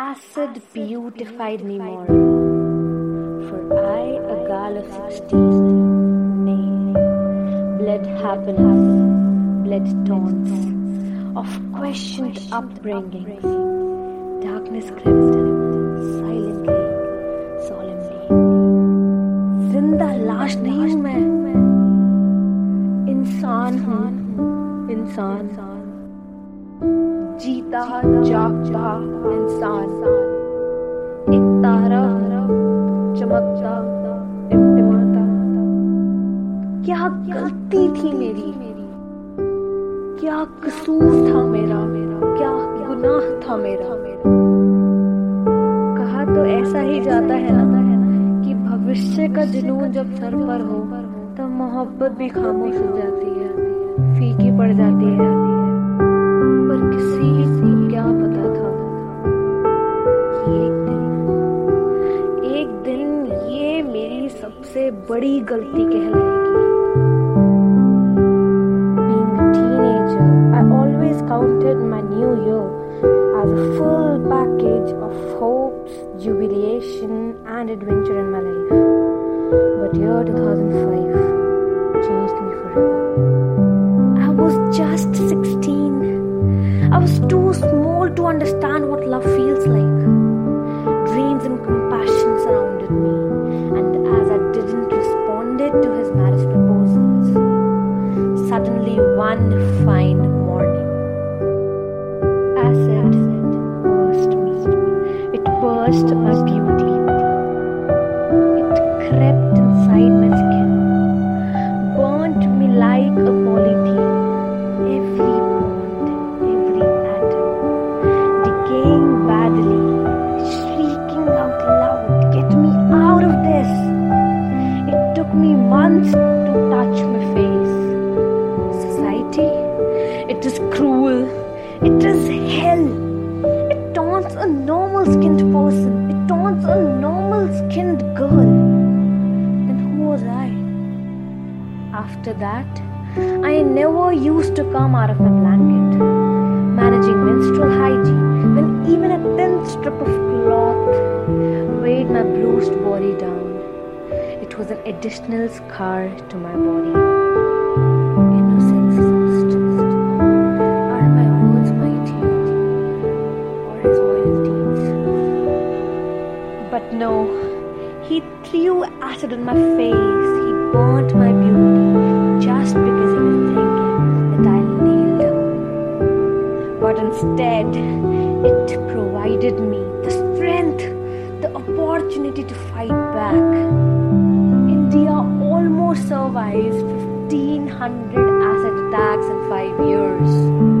acid beautified me more. For I, a girl of sixteen, nay, bled happiness, bled taunts of questioned upbringings. Darkness crept silently, solemnly. जिंदा लाश नहीं हूं मैं इंसान हूं इंसान जीता, जागता इंसान। एक तारा चमकता, टिमटिमाता। क्या गलती थी मेरी? क्या कसूर था मेरा? मेरा क्या गुनाह था मेरा? कहा तो ऐसा ही जाता है ना, कि भविष्य का जुनून जब सर पर हो, तब मोहब्बत भी खामोश हो जाती है, फीकी पड़ जाती है। एक दिन ये मेरी सबसे बड़ी गलती कहलाएगी adventure in my life. But year 2005 changed me forever. Normal skinned person. It taunts a normal skinned girl. Then who was I? After that, I never used to come out of my blanket, managing menstrual hygiene when even a thin strip of cloth weighed my bruised body down. It was an additional scar to my body. But no, he threw acid on my face. He burnt my beauty just because he was thinking that I'll kneel down. But instead, it provided me the strength, the opportunity to fight back. India almost survives 1500 acid attacks in five years.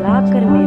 बुलाकर मैं